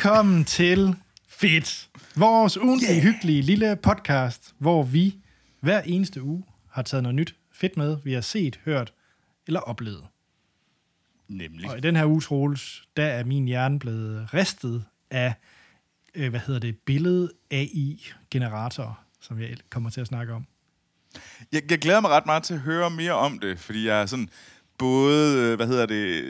Velkommen til Fedt, vores ugentlige, yeah. hyggelige lille podcast, hvor vi hver eneste uge har taget noget nyt fedt med, vi har set, hørt eller oplevet. Nemlig. Og i den her uge, Troels, der er min hjerne blevet ristet af, øh, hvad hedder det, billede AI-generatorer, som jeg kommer til at snakke om. Jeg, jeg glæder mig ret meget til at høre mere om det, fordi jeg er sådan både, øh, hvad hedder det,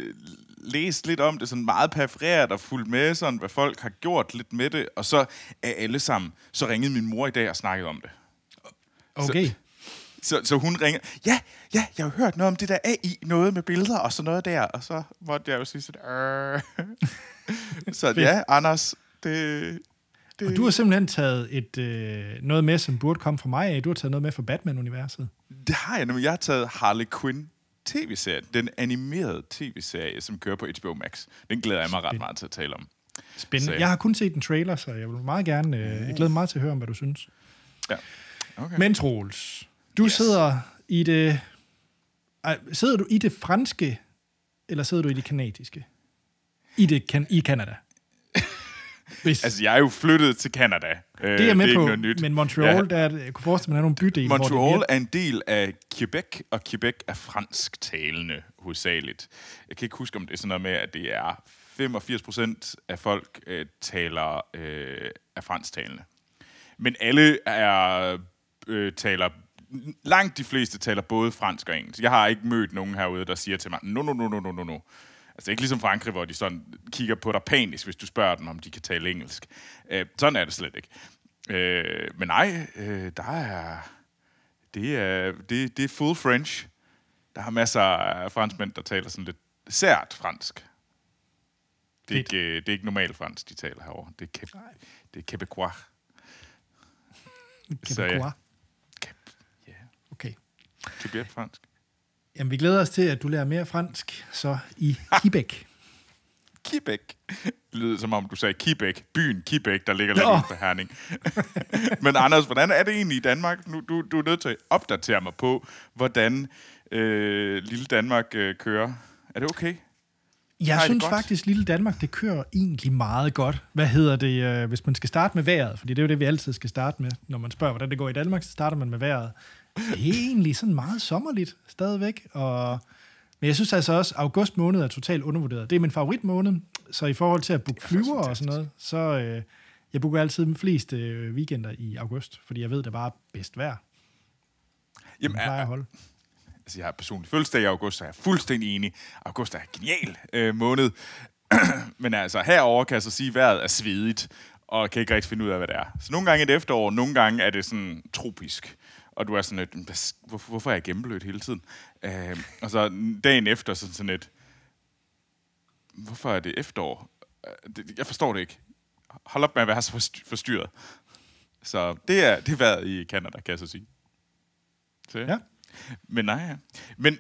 læst lidt om det, sådan meget perforeret og fulgt med, sådan, hvad folk har gjort lidt med det, og så er alle sammen, så ringede min mor i dag og snakkede om det. Okay. Så, så, så hun ringer, ja, ja, jeg har hørt noget om det der AI, noget med billeder og sådan noget der, og så måtte jeg jo sige sådan, øh. så ja, Anders, det, det... Og du har simpelthen taget et, øh, noget med, som burde komme fra mig af. Du har taget noget med fra Batman-universet. Det har jeg nemlig. Jeg har taget Harley Quinn tv-serie, den animerede tv-serie, som kører på HBO Max. Den glæder jeg mig ret meget til at tale om. Spændende. Jeg har kun set en trailer, så jeg vil meget gerne... Øh, jeg glæder mig meget til at høre om, hvad du synes. Ja. Okay. Men Troels, du yes. sidder i det... Sidder du i det franske, eller sidder du i det kanadiske? I, det, kan, i Canada. Hvis... Altså, jeg er jo flyttet til Canada. Det er jeg med det er på, nyt. men Montreal, ja. der er, jeg kunne forestille mig, der er nogle bydele, Montreal hvor er en del af Quebec, og Quebec er fransktalende hovedsageligt. Jeg kan ikke huske, om det er sådan noget med, at det er 85 procent af folk øh, taler øh, er fransktalende. Men alle er øh, taler langt de fleste taler både fransk og engelsk. Jeg har ikke mødt nogen herude, der siger til mig, no, no, no, no, no, no, no. Altså ikke ligesom Frankrig, hvor de sådan kigger på dig panisk, hvis du spørger dem, om de kan tale engelsk. Øh, sådan er det slet ikke. Øh, men nej, øh, der er... Det er, det, det er full French. Der er masser af franskmænd, der taler sådan lidt sært fransk. Det er, ikke, øh, det er ikke normalt fransk, de taler herovre. Det er, ke- det er quebecois. Quebecois? Ja. Okay. Quebec fransk. Jamen, vi glæder os til, at du lærer mere fransk, så i Quebec. Quebec. Det lyder som om, du sagde Quebec. Byen Quebec, der ligger lidt uden for Herning. Men Anders, hvordan er det egentlig i Danmark? Nu, du, du er nødt til at opdatere mig på, hvordan øh, lille Danmark øh, kører. Er det okay? Jeg Har synes faktisk, lille Danmark, det kører egentlig meget godt. Hvad hedder det, øh, hvis man skal starte med vejret? Fordi det er jo det, vi altid skal starte med. Når man spørger, hvordan det går i Danmark, så starter man med vejret. Det er egentlig sådan meget sommerligt stadigvæk. Og, men jeg synes altså også, at august måned er totalt undervurderet. Det er min favoritmåned, så i forhold til at booke flyver og sådan noget, så øh, jeg booker altid de fleste øh, weekender i august, fordi jeg ved, det er bare bedst vejr. Jamen, er, at holde. Altså, jeg har personligt fødselsdag i august, så jeg er fuldstændig enig. August er en genial øh, måned. Men altså, herover kan jeg så sige, at vejret er svedigt, og kan ikke rigtig finde ud af, hvad det er. Så nogle gange er det efterår, nogle gange er det sådan tropisk og du er sådan et, hvorfor, hvorfor er jeg gennemblødt hele tiden? Øh, og så dagen efter, så sådan et, hvorfor er det efterår? Øh, jeg forstår det ikke. Hold op med at være så forstyrret. Så det er, det er været i Canada, kan jeg så sige. Så, ja. Men nej, ja. Men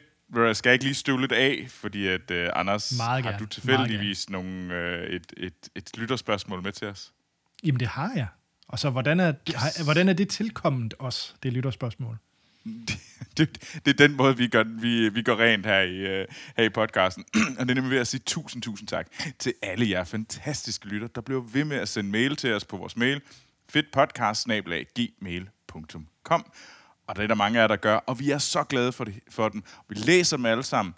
skal jeg ikke lige støve lidt af, fordi at uh, Anders, Meget har du tilfældigvis nogle, uh, et, et, et lytterspørgsmål med til os? Jamen det har jeg. Og så, hvordan er, yes. hvordan er det tilkommet os, det lytterspørgsmål? Det, det, det er den måde, vi gør, vi, vi går rent her i, uh, her i podcasten. og det er nemlig ved at sige tusind, tusind tak til alle jer fantastiske lytter, der bliver ved med at sende mail til os på vores mail, fedtpodcast-gmail.com. Og det er der mange af jer, der gør, og vi er så glade for, det, for dem. Vi læser dem alle sammen.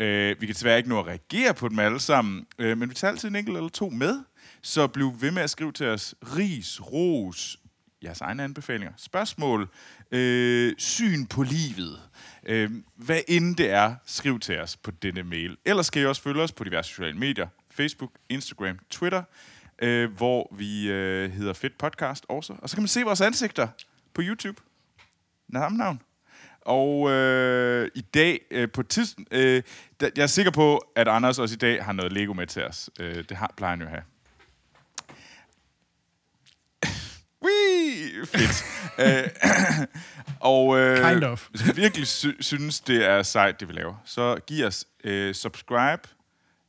Uh, vi kan desværre ikke nå at reagere på dem alle sammen, uh, men vi tager altid en enkelt eller to med. Så bliv ved med at skrive til os ris, ros, jeres egne anbefalinger, spørgsmål, øh, syn på livet. Øh, hvad end det er, skriv til os på denne mail. Ellers skal I også følge os på diverse sociale medier. Facebook, Instagram, Twitter, øh, hvor vi øh, hedder Fedt Podcast også. Og så kan man se vores ansigter på YouTube. Navn, navn. Og øh, i dag øh, på tids, øh, jeg er sikker på, at Anders også i dag har noget Lego med til os. Øh, det har, plejer han jo at have. Fedt. Øh, og øh, kind of. hvis du virkelig sy- synes, det er sejt, det vi laver, så giv os øh, subscribe,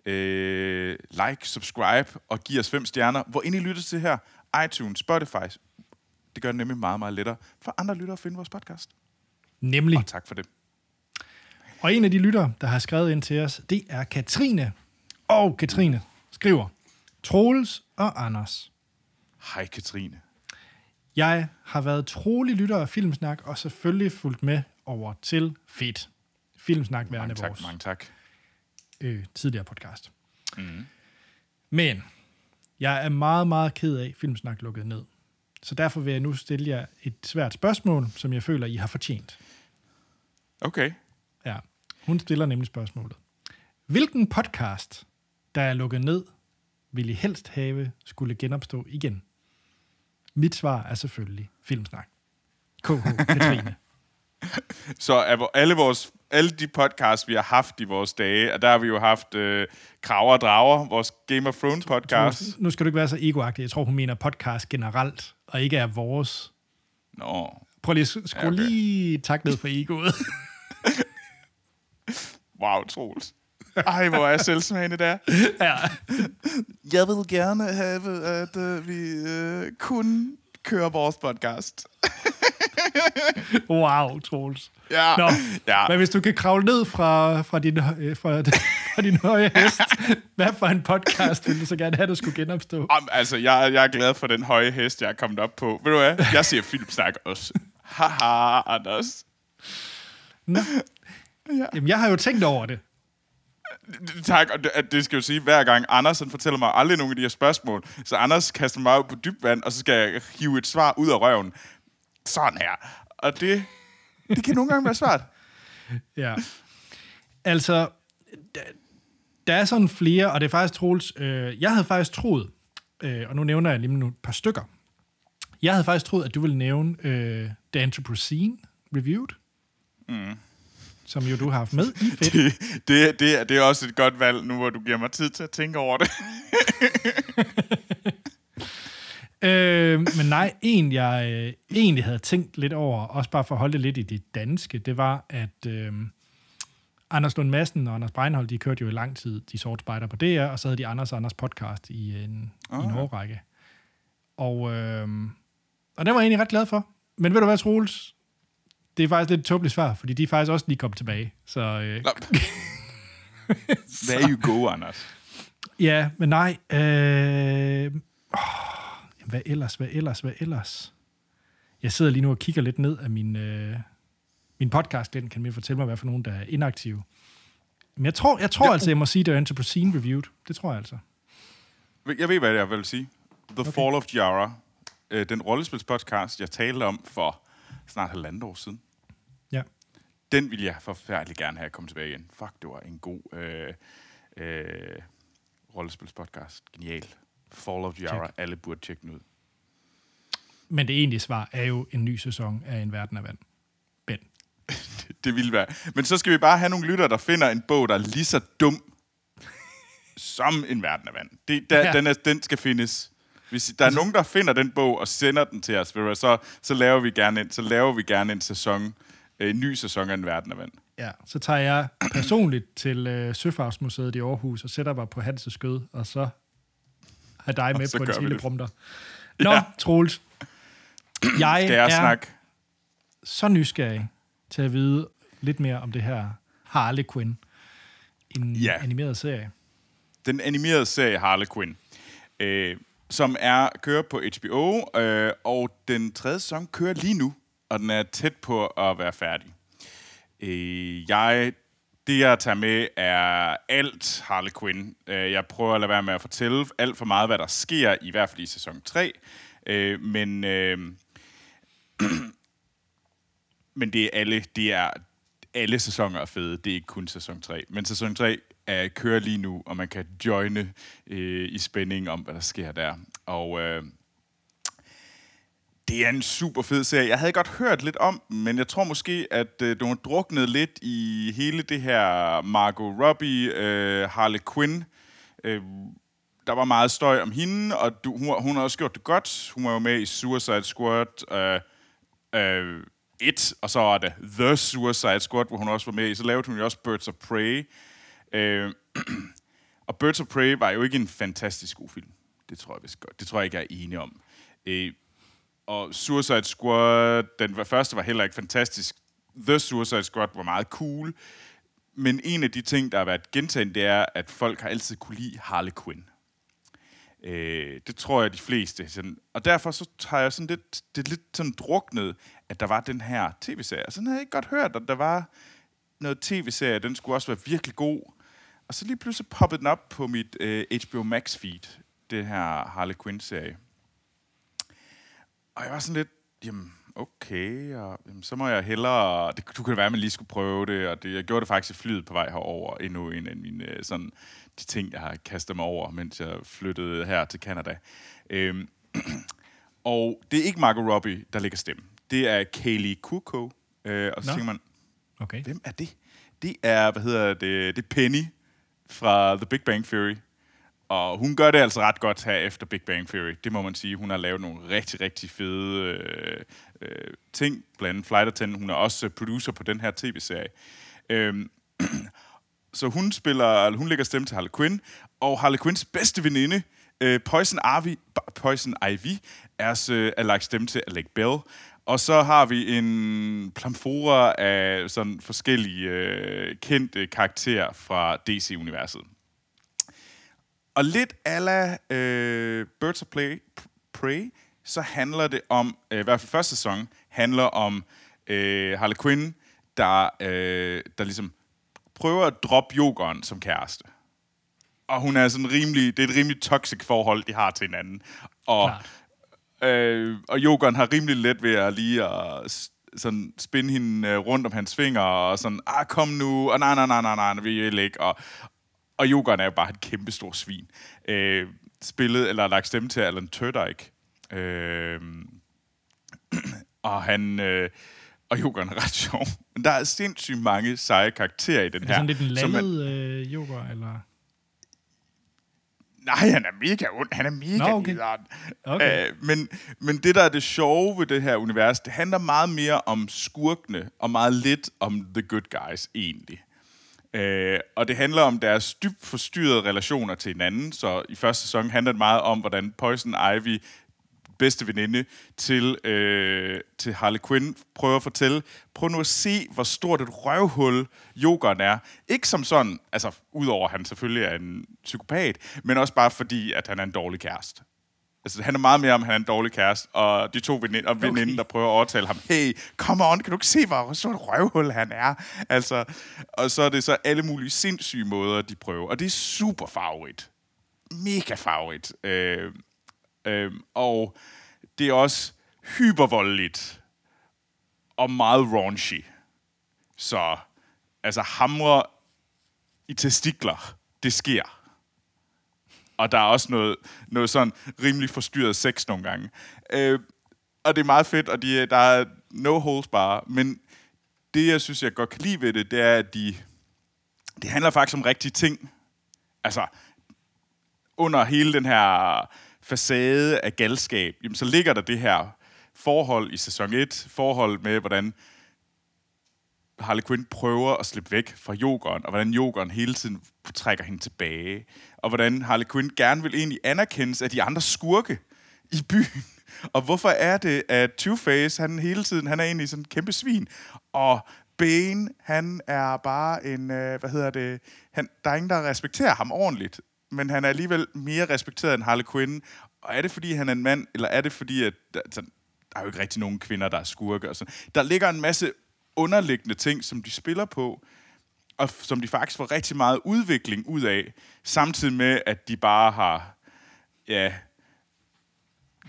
øh, like, subscribe, og giv os fem stjerner. Hvor ind I lytter til her, iTunes, Spotify, det gør det nemlig meget, meget lettere for andre lyttere at finde vores podcast. Nemlig. Og tak for det. Og en af de lyttere, der har skrevet ind til os, det er Katrine. Og Katrine skriver, Troels og Anders. Hej Katrine. Jeg har været trolig lytter af Filmsnak, og selvfølgelig fulgt med over til Fedt. Filmsnak værende Mange tak, vores mange tak. øh, tidligere podcast. Mm. Men jeg er meget, meget ked af, Filmsnak lukkede ned. Så derfor vil jeg nu stille jer et svært spørgsmål, som jeg føler, I har fortjent. Okay. Ja, hun stiller nemlig spørgsmålet. Hvilken podcast, der er lukket ned, vil I helst have skulle genopstå igen? Mit svar er selvfølgelig Filmsnak. KH Katrine. Så hvor- alle, vores, alle de podcasts, vi har haft i vores dage, og der har vi jo haft øh, Kraver og Drager, vores Game of Thrones podcast. Nu skal du ikke være så egoagtig. Jeg tror, hun mener podcast generelt, og ikke er vores. Nå, Prøv lige at skrue Ja, okay. lige tak ned for egoet. wow, Troels. Ej, hvor er selvsmagende der. ja. Jeg vil gerne have, at uh, vi uh, kun kører vores podcast. Wow, Troels. Ja, Nå, ja. Men hvis du kan kravle ned fra, fra, din, øh, fra, fra din høje hest, hvad for en podcast vil du så gerne have, du skulle genopstå? Am, altså, jeg, jeg er glad for den høje hest, jeg er kommet op på. Ved du hvad? Jeg siger filmsnak også. Haha, Anders. Nå. Jamen, jeg har jo tænkt over det. Tak, og det, at det skal jo sige, hver gang Anders han fortæller mig aldrig nogen af de her spørgsmål, så Anders kaster mig ud på dybt vand, og så skal jeg hive et svar ud af røven. Sådan her. Og det, det kan nogle gange være svært. Ja. Altså, der, der er sådan flere, og det er faktisk Troels, øh, jeg havde faktisk troet, øh, og nu nævner jeg lige nu et par stykker. Jeg havde faktisk troet, at du ville nævne øh, The Anthropocene Reviewed, mm. Som jo du har haft med i fedt. Det, det, det, er- det er også et godt valg, nu hvor du giver mig tid til at tænke over det. Øh, men nej, en jeg øh, egentlig havde tænkt lidt over, også bare for at holde det lidt i det danske, det var, at øh, Anders Lund Madsen og Anders Breinholt, de kørte jo i lang tid De Sorte Spejder på DR, og så havde de Anders og Anders podcast i en, oh, i en Ah. årrække. Og, øh, og den var jeg egentlig ret glad for. Men ved du hvad, Troels? Det er faktisk lidt et tåbeligt svar, fordi de er faktisk også lige kommet tilbage. Så øh. There you go, Anders. ja, men nej. Øh, jamen, hvad ellers, hvad ellers, hvad ellers? Jeg sidder lige nu og kigger lidt ned af min, øh, min podcast, den kan man fortælle mig, hvad for nogen, der er inaktive. Men jeg tror, jeg tror Ja. ja. altså, jeg må sige, det er Anthropocene Reviewed. Det tror jeg altså. Jeg ved, hvad jeg vil sige. The okay. Fall of Jara. Øh, den rollespilspodcast, jeg talte om for snart halvandet år siden. Den ville jeg forfærdeligt gerne have kommet tilbage igen. Fuck, det var en god øh, øh, rollespilspodcast. Genial. Fall of Jara. Check. Alle burde tjekke den ud. Men det egentlige svar er jo en ny sæson af En Verden af Vand. Ben. Det ville være. Men så skal vi bare have nogle lytter, der finder en bog, der er lige så dum som en verden af vand. Det, der, ja. Den, er, den skal findes. Hvis der er nogen, der finder den bog og sender den til os, så, så, laver vi gerne en, så laver vi gerne en sæson, en ny sæson af en verden af vand. Ja, så tager jeg personligt til øh, Søfartsmuseet i Aarhus og sætter mig på Hans' skød, og så har dig med på en det. teleprompter. Nå, Ja. Troels. Jeg Skal jeg er snakke? så nysgerrig til at vide lidt mere om det her Harley Quinn. En ja. animeret serie. Den animerede serie Harley Quinn, øh, som er kører på HBO, øh, og den tredje sæson kører lige nu, og den er tæt på at være færdig. Øh, jeg, det, jeg tager med, er alt Harley Quinn. Øh, jeg prøver at lade være med at fortælle alt for meget, hvad der sker, i hvert fald i sæson 3. Øh, men, øh, men det er alle, det er, alle sæsoner er fede. Det er ikke kun sæson 3. Men sæson 3 er, kører lige nu, og man kan joine øh, i spænding om, hvad der sker der. Og øh, det er en super fed serie. Jeg havde godt hørt lidt om den, men jeg tror måske, at øh, du har druknet lidt i hele det her Margot Robbie, øh, Harley Quinn. Øh, der var meget støj om hende, og du, hun, hun har også gjort det godt. Hun var jo med i Suicide Squad øh, øh, 1, og så var det The Suicide Squad, hvor hun også var med i. Så lavede hun jo også Birds of Prey. Øh, og Birds of Prey var jo ikke en fantastisk god film. Det tror jeg vist godt. Det tror jeg ikke, jeg er enig om. Øh, og Suicide Squad, den første var heller ikke fantastisk. The Suicide Squad var meget cool. Men en af de ting, der har været gentaget, det er, at folk har altid kunne lide Harley Quinn. Øh, det tror jeg, de fleste. Sådan, og derfor så tager jeg sådan lidt, det er lidt sådan druknet, at der var den her tv-serie. Og sådan havde jeg ikke godt hørt, at der var noget tv-serie, den skulle også være virkelig god. Og så lige pludselig poppede den op på mit øh, HBO Max feed, det her Harley Quinn-serie. Og jeg var sådan lidt, jamen, okay, og jamen, så må jeg hellere... Det, du kunne være, at man lige skulle prøve det, og det, jeg gjorde det faktisk i flyet på vej herover endnu en af mine øh, sådan, de ting, jeg har kastet mig over, mens jeg flyttede her til Canada. Øhm, og det er ikke Margot Robbie, der lægger stemme. Det er Kaylee Kuko. Øh, og så no. tænker man, okay. hvem er det? Det er, hvad hedder det, det er Penny fra The Big Bang Theory. Og hun gør det altså ret godt her efter Big Bang Theory. Det må man sige. Hun har lavet nogle rigtig, rigtig fede øh, øh, ting. Blandt andet Flight Attendant. Hun er også øh, producer på den her tv-serie. Øhm, så hun spiller, hun lægger stemme til Harley Quinn. Og Harley Quinns bedste veninde, øh, Poison, Ivy, Poison Ivy, er, øh, er lagt stemme til Alec Bell. Og så har vi en plamfora af sådan forskellige øh, kendte karakterer fra DC-universet. Og lidt ala øh, Birds of Play, Prey, så handler det om, øh, i hvert fald første sæson, handler om øh, Harley Quinn, der, øh, der ligesom prøver at droppe yogeren som kæreste. Og hun er sådan rimelig, det er et rimelig toxic forhold, de har til hinanden. Og, øh, og yogeren har rimelig let ved at lige at sådan spinde hende øh, rundt om hans fingre, og sådan, ah, kom nu, og nej, nej, nej, nej, nej, vi vil ikke. Og, og Jokeren er jo bare et kæmpe stor svin. Øh, spillet, eller lagt stemme til Alan Tudyk. Øh, og han... Øh, og Jokeren er ret sjov. Men der er sindssygt mange seje karakterer i den her. Er det sådan lidt en landet man... øh, Joker, eller... Nej, han er mega ond. Han er mega Nå, okay. okay. Uh, men, men det, der er det sjove ved det her univers, det handler meget mere om skurkene, og meget lidt om the good guys, egentlig. Øh, og det handler om deres dybt forstyrrede relationer til hinanden. Så i første sæson handler det meget om, hvordan Poison Ivy bedste veninde til, øh, til Harley Quinn prøver at fortælle, prøv nu at se, hvor stort et røvhul yogeren er. Ikke som sådan, altså udover at han selvfølgelig er en psykopat, men også bare fordi, at han er en dårlig kæreste. Altså, han er meget mere om, han er en dårlig kæreste, og de to veninder, okay. veninder der prøver at overtale ham, hey, come on, kan du ikke se, hvor stort et røvhul han er? Altså, og så er det så alle mulige sindssyge måder, de prøver, og det er super favorit. Mega favorit. Øh, øh, og det er også hypervoldeligt og meget raunchy. Så, altså, hamre i testikler, det sker og der er også noget, noget sådan rimelig forstyrret sex nogle gange. Øh, og det er meget fedt, og de, der er no holes bare, men det, jeg synes, jeg godt kan lide ved det, det er, at de, det handler faktisk om rigtige ting. Altså, under hele den her facade af galskab, jamen, så ligger der det her forhold i sæson 1, forhold med, hvordan Harley Quinn prøver at slippe væk fra jokeren, og hvordan jokeren hele tiden trækker hende tilbage, og hvordan Harley Quinn gerne vil egentlig anerkendes af de andre skurke i byen. Og hvorfor er det, at Two-Face, han hele tiden, han er egentlig sådan en kæmpe svin, og Bane, han er bare en, øh, hvad hedder det, han, der er ingen, der respekterer ham ordentligt, men han er alligevel mere respekteret end Harley Quinn. Og er det, fordi han er en mand, eller er det, fordi, at altså, der er jo ikke rigtig nogen kvinder, der er skurke og sådan. Der ligger en masse underliggende ting, som de spiller på, og som de faktisk får rigtig meget udvikling ud af, samtidig med, at de bare har ja,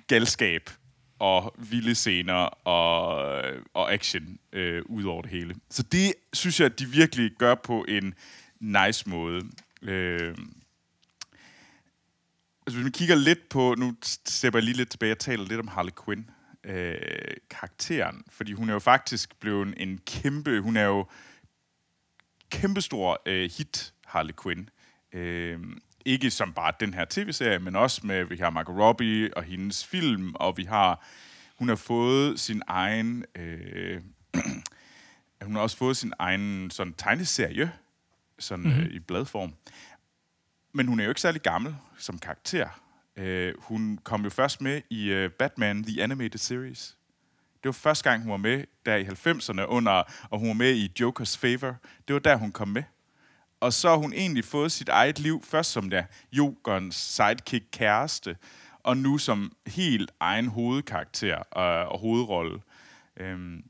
galskab og vilde scener og, og action øh, ud over det hele. Så det synes jeg, at de virkelig gør på en nice måde. Øh, altså hvis man kigger lidt på, nu stepper jeg lige lidt tilbage og taler lidt om Harley Quinn øh, karakteren, fordi hun er jo faktisk blevet en kæmpe, hun er jo kæmpestor øh, hit, Harley Quinn. Øh, ikke som bare den her tv-serie, men også med, vi har Margot Robbie og hendes film, og vi har, hun har fået sin egen, øh, hun har også fået sin egen sådan tegneserie, sådan mm-hmm. øh, i bladform. Men hun er jo ikke særlig gammel som karakter. Øh, hun kom jo først med i øh, Batman The Animated Series. Det var første gang, hun var med der i 90'erne, under, og hun var med i Jokers Favor. Det var der, hun kom med. Og så har hun egentlig fået sit eget liv, først som der Jokerens sidekick kæreste, og nu som helt egen hovedkarakter og, og hovedrolle. Øhm,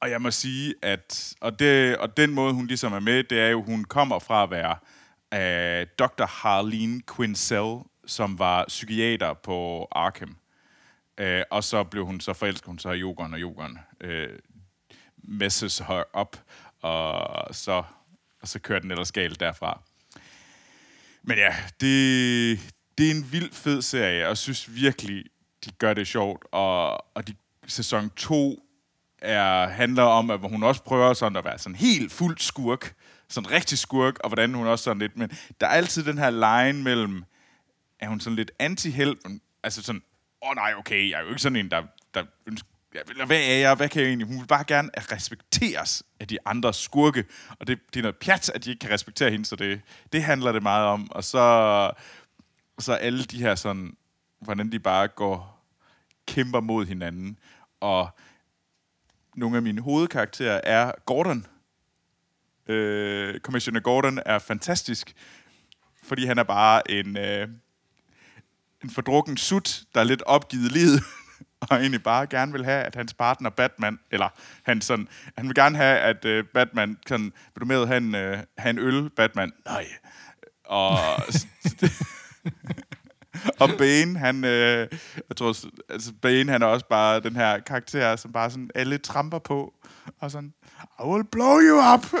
og jeg må sige, at og, det, og den måde, hun ligesom er med, det er jo, hun kommer fra at være øh, Dr. Harleen Quinzel, som var psykiater på Arkham. Øh, og så blev hun så forelsket hun så i Jokeren, og Jokeren øh, messes her op, og så, og så kører den ellers galt derfra. Men ja, det, det er en vild fed serie, og jeg synes virkelig, de gør det sjovt. Og, og de, sæson 2 er, handler om, at hun også prøver sådan at være sådan helt fuld skurk, sådan rigtig skurk, og hvordan hun også sådan lidt, men der er altid den her line mellem, er hun sådan lidt anti-held, altså sådan, åh oh, nej, okay, jeg er jo ikke sådan en, der, der ønsker, eller hvad er jeg, hvad kan jeg egentlig? Hun vil bare gerne respekteres af de andre skurke, og det, det er noget pjat, at de ikke kan respektere hende, så det, det handler det meget om. Og så, så alle de her sådan, hvordan de bare går, kæmper mod hinanden, og nogle af mine hovedkarakterer er Gordon. Øh, Commissioner Gordon er fantastisk, fordi han er bare en, øh, en fordrukken sut, der er lidt opgivet livet, og egentlig bare gerne vil have, at hans partner Batman, eller han, sådan, han vil gerne have, at øh, Batman kan, vil du med have en, øh, have en øl, Batman? Nej. Og, og Bane, han, øh, jeg tror, altså Bane, han er også bare den her karakter, som bare sådan alle tramper på, og sådan, I will blow you up.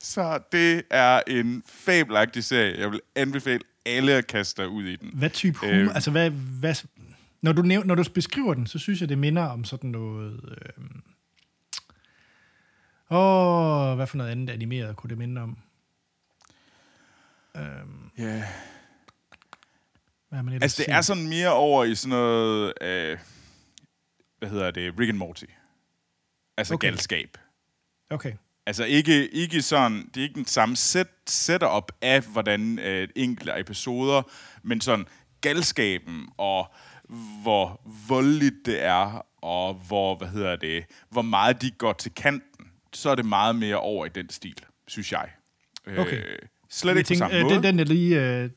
Så det er en fabelagtig serie. Jeg vil anbefale alle at kaste ud i den. Hvad type humor? Øh, altså, hvad, hvad, når, du næv, når du beskriver den, så synes jeg, det minder om sådan noget... Øh, åh, hvad for noget andet animeret kunne det minde om? Ja... Um, yeah. Hvad man altså, det er sådan mere over i sådan noget... Øh, hvad hedder det? Rick and Morty. Altså okay. galskab. Okay. Altså ikke, ikke sådan, det er ikke den samme set, setup af, hvordan øh, enkelte episoder, men sådan galskaben og hvor voldeligt det er, og hvor, hvad hedder det, hvor meget de går til kanten, så er det meget mere over i den stil, synes jeg. Okay. Øh, slet ikke tænker, på samme øh, måde. Den, den der, lige, øh,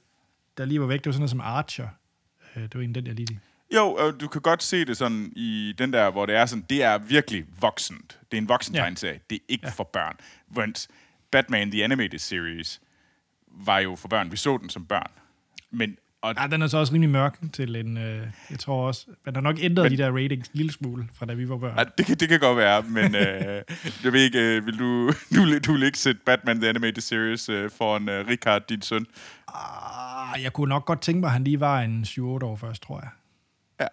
der lige var væk, det var sådan noget som Archer. Øh, det var en den, der lige... Jo, øh, du kan godt se det sådan i den der, hvor det er sådan, det er virkelig voksent. Det er en voksen ja. Det er ikke ja. for børn. Mens Batman The Animated Series var jo for børn. Vi så den som børn. Men og ja, den er så også rimelig mørk til en... Øh, jeg tror også... Man har nok ændret men, de der ratings en lille smule, fra da vi var børn. Ja, det, kan, det kan godt være, men øh, jeg ved ikke... Øh, vil du, du, du vil ikke sætte Batman The Animated Series øh, foran øh, Richard, din søn? Ah, jeg kunne nok godt tænke mig, at han lige var en 7-8 år først, tror jeg. Ja.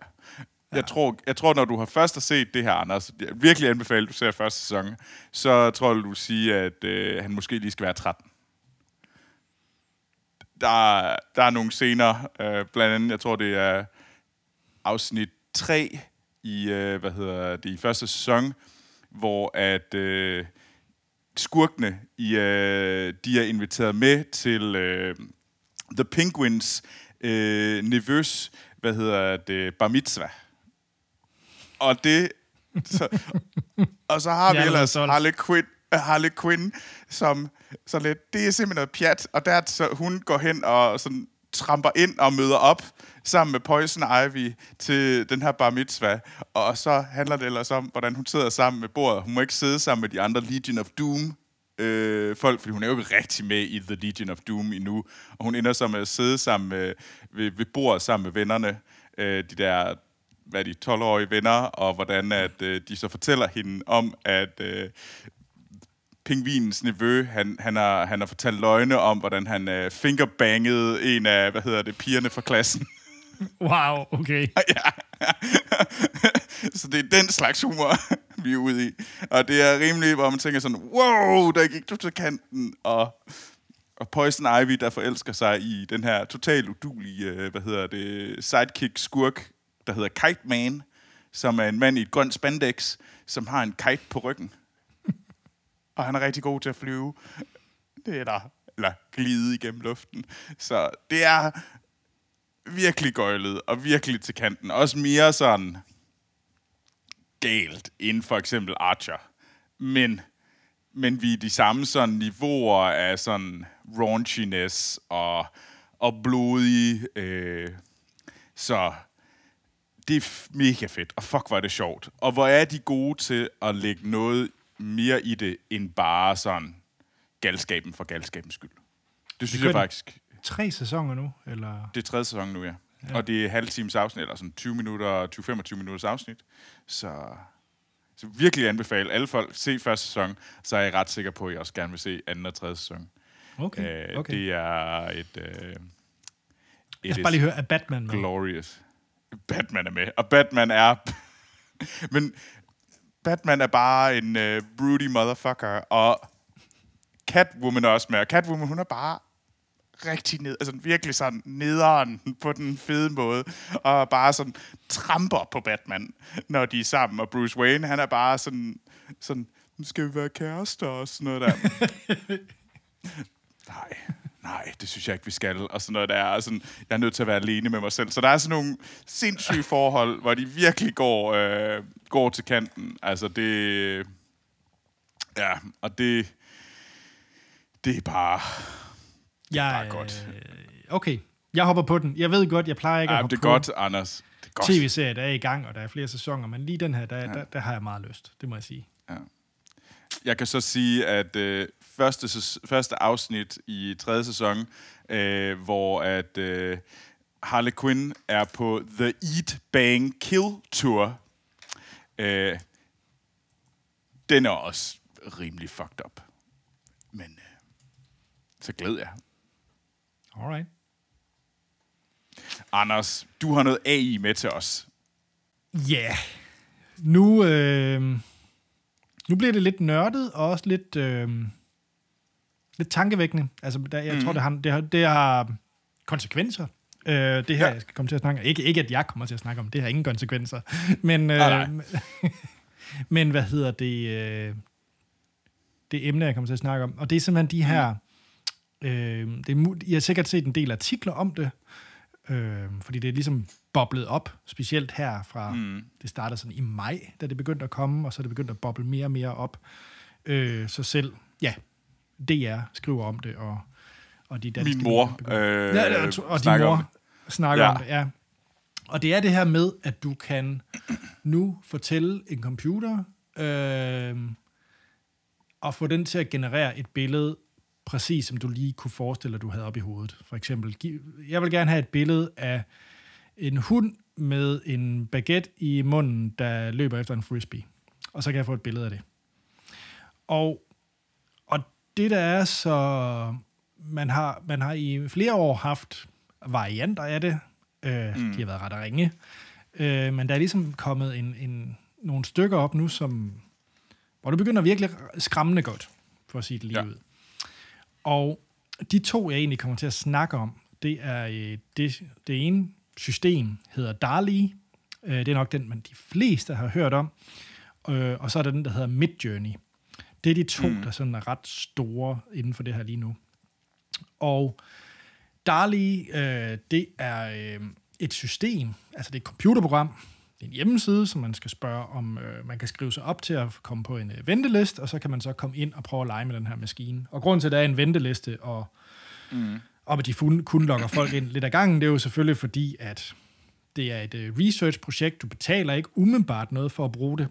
Jeg, ja. tror, jeg tror, når du har først har set det her, Anders, jeg virkelig anbefaler, at du ser første sæson, så tror du vil sige, at øh, han måske lige skal være 13 der, der er nogle scener, øh, blandt andet, jeg tror, det er afsnit 3 i, øh, hvad hedder det, i første sæson, hvor at øh, skurkene, i, øh, de er inviteret med til øh, The Penguins øh, nervøs, hvad hedder det, bar mitzvah. Og det, så, og så har vi ellers Harley Quinn, Harley Quinn, som så lidt, det er simpelthen noget pjat, og der så hun går hen og sådan tramper ind og møder op sammen med Poison Ivy til den her bar mitzvah. Og så handler det ellers om, hvordan hun sidder sammen med bordet. Hun må ikke sidde sammen med de andre Legion of Doom øh, folk, fordi hun er jo ikke rigtig med i The Legion of Doom endnu. Og hun ender så med at sidde sammen med, ved, ved bordet sammen med vennerne, øh, de der hvad de 12-årige venner, og hvordan at øh, de så fortæller hende om, at øh, pingvinens nevø, han, han, har, han har fortalt løgne om, hvordan han øh, fingerbangede en af, hvad hedder det, pigerne fra klassen. Wow, okay. ja. Så det er den slags humor, vi er ude i. Og det er rimelig, hvor man tænker sådan, wow, der gik du til kanten. Og, og Poison Ivy, der forelsker sig i den her totalt udulige, øh, hvad hedder det, sidekick-skurk, der hedder Kite Man, som er en mand i et grønt spandex, som har en kite på ryggen og han er rigtig god til at flyve. Det er der. Eller glide igennem luften. Så det er virkelig gøjlet, og virkelig til kanten. Også mere sådan galt, end for eksempel Archer. Men men vi er de samme sådan niveauer af sådan raunchiness og, og blodige. Øh, så det er mega fedt, og fuck, hvor er det sjovt. Og hvor er de gode til at lægge noget mere i det, end bare sådan galskaben for galskabens skyld. Det synes Det jeg faktisk. Tre sæsoner nu, eller? Det er tredje sæson nu, ja. ja. Og det er halvtimes afsnit, eller sådan 20 minutter, 20-25 minutters afsnit. Så, så virkelig anbefale alle folk, se første sæson, så er jeg ret sikker på, at jeg også gerne vil se anden og tredje sæson. Okay, Øh, okay. Det er et... Øh, Jeg skal bare lige høre, er Batman med? Glorious. Batman er med. Og Batman er... Men Batman er bare en uh, broody motherfucker, og Catwoman er også med. Og Catwoman, hun er bare rigtig ned, altså virkelig sådan nederen på den fede måde, og bare sådan tramper på Batman, når de er sammen. Og Bruce Wayne, han er bare sådan, sådan skal vi være kærester og sådan noget der. nej, nej, det synes jeg ikke, vi skal. Og sådan noget der. Og sådan, jeg er nødt til at være alene med mig selv. Så der er sådan nogle sindssyge forhold, hvor de virkelig går, øh, går til kanten. Altså det... Ja, og det... Det er bare... Jeg, bare godt. øh, Okay, jeg hopper på den. Jeg ved godt, jeg plejer ikke at Ja, hoppe det er på godt, Anders. Det er godt. tv-serier, der er i gang, og der er flere sæsoner, men lige den her, der, Ja. der, der har jeg meget lyst. Det må jeg sige. Jeg kan så sige, at øh, første, første afsnit i tredje sæson, øh, hvor at øh, Harley Quinn er på The Eat, Bang, Kill Tour, øh, den er også rimelig fucked up. Men øh, så glæder jeg. Alright. Anders, du har noget AI med til os. Ja, yeah. nu, øh, nu bliver det lidt nørdet, og også lidt, øh, lidt tankevækkende. Altså, der, jeg mm. tror, det har, det, har, det har konsekvenser. Øh, det her, Ja. jeg skal komme til at snakke om. Ikke, ikke, at jeg kommer til at snakke om. Det har ingen konsekvenser. Men, øh, Nej, men hvad hedder det? Øh, det emne, jeg kommer til at snakke om. Og det er simpelthen de her... Øh, det er, I har sikkert set en del artikler om det, øh, fordi det er ligesom boblet op, specielt her fra, mm. det startede sådan i maj, da det begyndte at komme, og så er det begyndt at boble mere og mere op. Øh, så selv, ja, DR skriver om det, og, og de danske... Min mor øh, ja, og, og snakker om mor det. snakker Ja. om det, ja. Og det er det her med, at du kan nu fortælle en computer, øh, og få den til at generere et billede, præcis som du lige kunne forestille dig, du havde op i hovedet. For eksempel, jeg vil gerne have et billede af en hund med en baguette i munden, der løber efter en frisbee. Og så kan jeg få et billede af det. Og, og det der er så... Man har, man har i flere år haft varianter af det. Øh, mm. De har været ret ringe. Øh, men der er ligesom kommet en, en, nogle stykker op nu, som, hvor det begynder virkelig skræmmende godt, for at sige det lige ja. ud. Og de to, jeg egentlig kommer til at snakke om, det er øh, det, det ene system, hedder DALI. Øh, det er nok den, man de fleste har hørt om. Øh, og så er der den, der hedder Midjourney. Det er de to, mm. der sådan er ret store inden for det her lige nu. Og DALI, øh, det er øh, et system, altså det er et computerprogram, er en hjemmeside, som man skal spørge om, øh, man kan skrive sig op til at komme på en øh, venteliste, og så kan man så komme ind og prøve at lege med den her maskine. Og grunden til, at der er en venteliste, og, mm. og at de kun, kun lokker folk ind lidt ad gangen, det er jo selvfølgelig fordi, at det er et øh, research-projekt, du betaler ikke umiddelbart noget for at bruge det,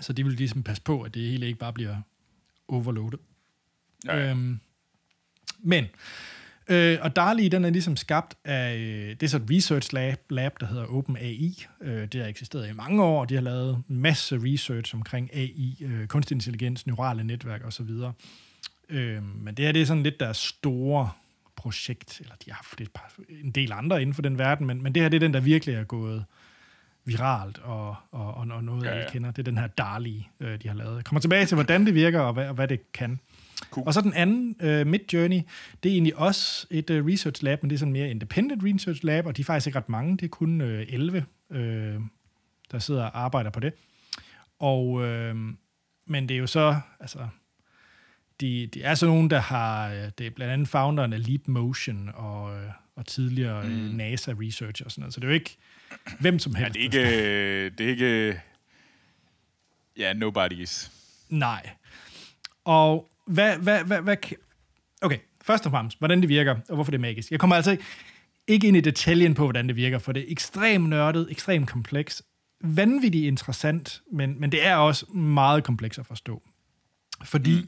så de vil ligesom passe på, at det hele ikke bare bliver overloadet. Ja. Øhm, men, øh, og DALI, den er ligesom skabt af, øh, det er så et research lab, lab der hedder OpenAI. Øh, det har eksisteret i mange år, og de har lavet masse research omkring AI, øh, kunstig intelligens, neurale netværk osv. Øh, men det her, det er sådan lidt deres store projekt, eller de har haft et par, en del andre inden for den verden, men, men det her, det er den, der virkelig er gået viralt, og, og, og, og noget, ja, ja. alle kender. Det er den her DALI, øh, de har lavet. Jeg kommer tilbage til, hvordan det virker, og hvad, og hvad det kan. Cool. Og så den anden, uh, Midjourney, det er egentlig også et uh, research lab, men det er sådan mere independent research lab, og de er faktisk ikke ret mange, det er kun uh, 11, uh, der sidder og arbejder på det. Og, uh, men det er jo så, altså, de, de er så nogen, der har, det er blandt andet founderen af Leap Motion og, og tidligere mm. NASA research og sådan noget, så det er jo ikke hvem som Ja, helst. det er ikke... Det er ikke... Ja, nobody's. Nej. Og hvad, hvad, hvad, hvad... Okay, først og fremmest, hvordan det virker, og hvorfor det er magisk. Jeg kommer altså ikke ind i detaljen på, hvordan det virker, for det er ekstremt nørdet, ekstremt kompleks, vanvittigt interessant, men, men det er også meget kompleks at forstå. Fordi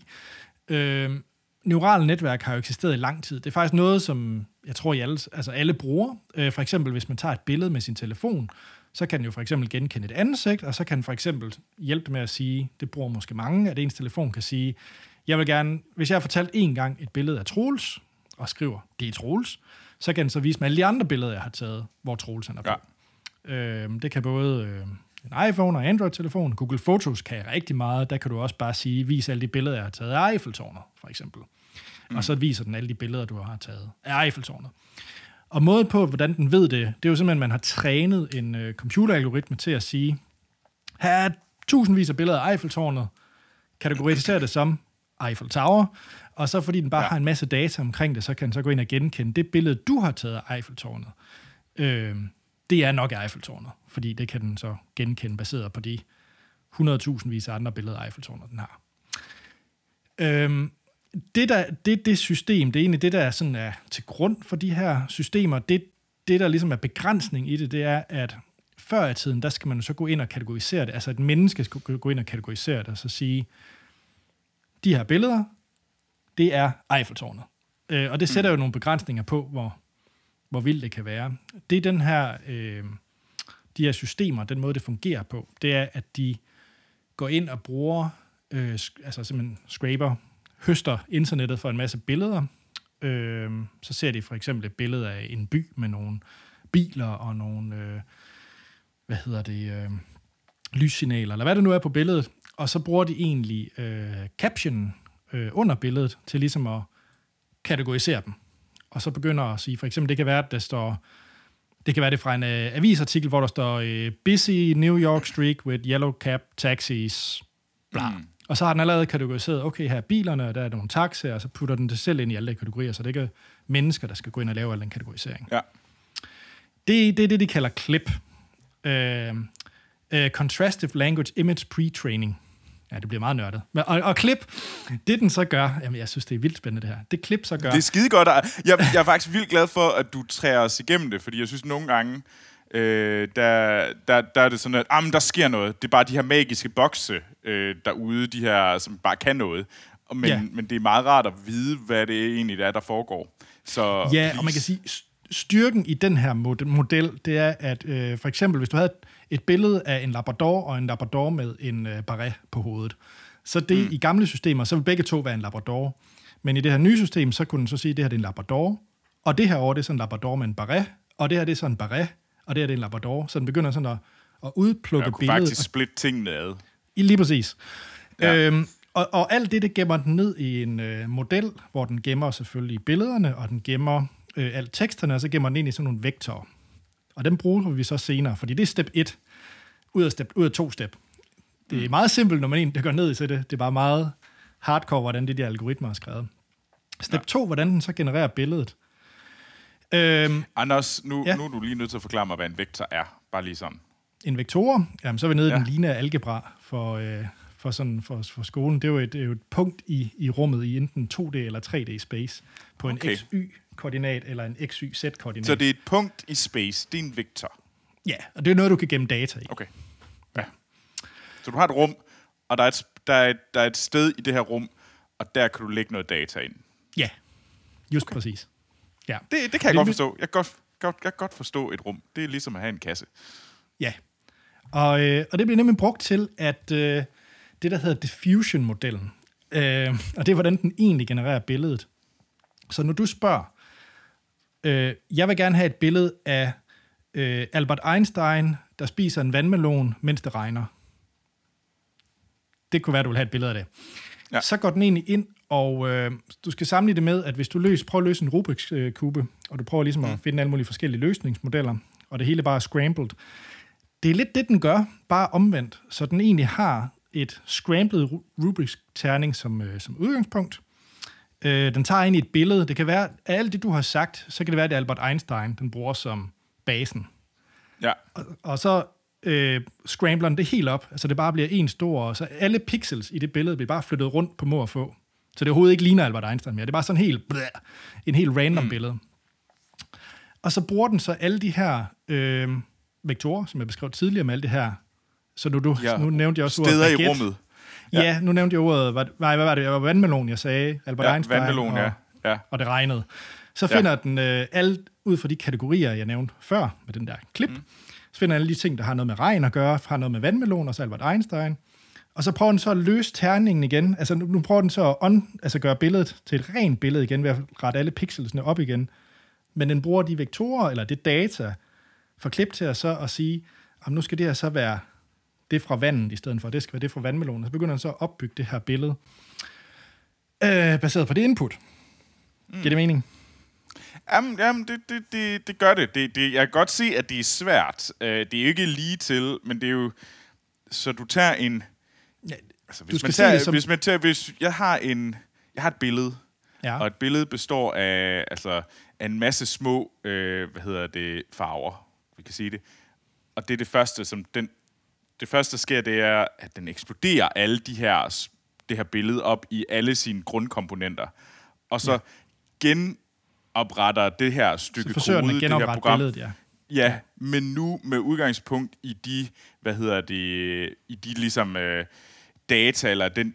mm. øh, neurale netværk har jo eksisteret i lang tid. Det er faktisk noget, som jeg tror, I alle, altså alle bruger. Øh, for eksempel, hvis man tager et billede med sin telefon, så kan den jo for eksempel genkende et ansigt, og så kan den for eksempel hjælpe med at sige, det bruger måske mange, at ens telefon kan sige, jeg vil gerne, hvis jeg har fortalt en gang et billede af Troels, og skriver, det er Troels, så kan den så vise mig alle de andre billeder, jeg har taget, hvor Troels han er på. Ja. Øh, det kan både øh, en iPhone og Android-telefon. Google Photos kan rigtig meget. Der kan du også bare sige, vis alle de billeder, jeg har taget af Eiffeltårnet, for eksempel. Mm. Og så viser den alle de billeder, du har taget af Eiffeltårnet. Og måden på, hvordan den ved det, det er jo simpelthen, at man har trænet en øh, computeralgoritme til at sige, her er tusindvis af billeder af Eiffeltårnet, kategorisere det som Eiffel Tower, og så fordi den bare ja. har en masse data omkring det, så kan den så gå ind og genkende det billede, du har taget af Eiffeltårnet. Øh, det er nok Eiffeltårnet, fordi det kan den så genkende baseret på de 100.000 vis af andre billeder af Eiffeltårnet, den har. Øh, det, der, det, det system, det er egentlig det, der er, sådan er til grund for de her systemer, det, det, der ligesom er begrænsning i det, det er, at før i tiden, der skal man så gå ind og kategorisere det. Altså et menneske skal gå ind og kategorisere det, og så sige, de her billeder, det er Eiffeltårnet. Øh, og det sætter mm. jo nogle begrænsninger på, hvor, hvor vildt det kan være. Det er den her, øh, de her systemer, den måde, det fungerer på, det er, at de går ind og bruger, øh, altså simpelthen scraper, høster internettet for en masse billeder. Øh, så ser de for eksempel et billede af en by med nogle biler og nogle, øh, hvad hedder det, øh, lyssignaler, eller hvad det nu er på billedet. Og så bruger de egentlig øh, caption øh, under billedet til ligesom at kategorisere dem. Og så begynder at sige, for eksempel, det kan være, at der står, det kan være det fra en øh, avisartikel, hvor der står, øh, busy New York street with yellow cab taxis, bla. Mm. Og så har den allerede kategoriseret, okay, her er bilerne, og der er nogle taxaer, og så putter den det selv ind i alle de kategorier, så det er ikke mennesker, der skal gå ind og lave al den kategorisering. Ja. Det, det er det, de kalder CLIP. Uh, uh, Contrastive Language Image Pre-Training. Ja, det bliver meget nørdet. Men, og, og klip, det den så gør, jamen jeg synes, det er vildt spændende det her. Det klip så gør... Det er skide godt. Jeg, jeg er faktisk vildt glad for, at du træder os igennem det, fordi jeg synes nogle gange, øh, der, der, der er det sådan, at ah, der sker noget. Det er bare de her magiske bokse øh, derude, de her, som bare kan noget. Men, ja. men det er meget rart at vide, hvad det egentlig er, der foregår. Så, ja, please. og man kan sige, styrken i den her model, det er, at øh, for eksempel, hvis du havde et billede af en labrador og en labrador med en øh, barret på hovedet, så det mm. i gamle systemer, så vil begge to være en labrador. Men i det her nye system, så kunne den så sige, at det her det er en labrador, og det her over det er sådan en labrador med en barret, og det her det er sådan en barret, og det her det er en labrador. Så den begynder sådan at, at udplukke billedet. Jeg kunne faktisk splitte tingene ad. I, lige præcis. Ja. Øhm, og, og alt det, det gemmer den ned i en øh, model, hvor den gemmer selvfølgelig billederne, og den gemmer øh, alt teksterne, og så gemmer den ind i sådan nogle vektorer. Og dem bruger vi så senere, fordi det er step 1 ud af, step, ud af to step. Det er mm. meget simpelt, når man egentlig går ned i det. Det er bare meget hardcore, hvordan de der algoritmer er skrevet. Step 2, ja. hvordan den så genererer billedet. Øhm, Anders, nu, ja. nu er du lige nødt til at forklare mig, hvad en vektor er. Bare lige sådan. En vektor, jamen så er vi nede ja. i den lineære algebra for, øh, for, sådan, for, for skolen. Det er jo et, jo et punkt i, i rummet i enten 2D eller 3D space på en okay. XY-koordinat eller en XY-Z-koordinat. Så det er et punkt i space, det er en vektor? Ja, og det er noget, du kan gemme data i. Okay. Ja. Så du har et rum, og der er et, der, er et, der er et sted i det her rum, og der kan du lægge noget data ind. Ja, just okay. præcis. Ja. Det, det kan jeg det, godt forstå. Jeg kan godt, godt, jeg kan godt forstå et rum. Det er ligesom at have en kasse. Ja. Og, øh, og det bliver nemlig brugt til, at øh, det, der hedder diffusion-modellen, øh, og det er, hvordan den egentlig genererer billedet. Så når du spørger, øh, jeg vil gerne have et billede af øh, Albert Einstein, der spiser en vandmelon, mens det regner. Det kunne være, du vil have et billede af det. Ja. Så går den egentlig ind, og øh, du skal samle det med, at hvis du løser, prøver at løse en Rubik's øh, kube, og du prøver ligesom mm. at finde alle mulige forskellige løsningsmodeller, og det hele bare er scrambled, det er lidt det, den gør, bare omvendt. Så den egentlig har et scrambled Rubik's terning som, øh, som udgangspunkt. Øh, den tager ind i et billede. Det kan være, af alt det, du har sagt, så kan det være, at det er Albert Einstein, den bruger som basen. Ja. Og, og så øh, scrambler den det helt op, altså det bare bliver en stor, så alle pixels i det billede bliver bare flyttet rundt på må og få. Så det overhovedet ikke ligner Albert Einstein mere. Det er bare sådan helt, blæh, en helt random mm. billede. Og så bruger den så alle de her øh, vektorer, som jeg beskrev tidligere med alt det her. Så nu, du, Ja, nu nævnte jeg også Steder ordet i baguette. rummet. Ja. ja, nu nævnte jeg ordet, hvad, nej, hvad var det? Det var vandmelon, jeg sagde. Albert Ja, Einstein. vandmelon, og, ja. Ja. og det regnede. Så Ja. finder den øh, alt ud fra de kategorier, jeg nævnte før med den der klip. Mm. Så finder alle de ting, der har noget med regn at gøre, har noget med vandmelon og så Albert Einstein. Og så prøver den så at løse terningen igen. Altså nu, nu prøver den så at on, altså gøre billedet til et rent billede igen, ved at rette alle pixelsene op igen. Men den bruger de vektorer, eller det data, fra klip til at så at sige, at nu skal det her så være det fra vandet, i stedet for, det skal være det fra vandmelonen. Så begynder den så at opbygge det her billede, øh, baseret på det input. Mm. Giver det mening? Jamen, jamen det, det, det, det gør det. det, det. Jeg kan godt se, at det er svært. Uh, det er jo ikke lige til, men det er jo... Så du tager en... Ja, Altså, du hvis, skal man tager, som- hvis man tager... Hvis jeg har en... Jeg har et billede, Ja. og et billede består af, altså, af en masse små, øh, hvad hedder det, farver, vi kan sige det. Og det er det første, som den, det første, der sker, det er, at den eksploderer alle de her, det her billede op i alle sine grundkomponenter. Og så ja. genopretter det her stykke Så kode, det her program, billedet, ja. Ja, men nu med udgangspunkt i de, hvad hedder det, i de ligesom øh, data, eller den,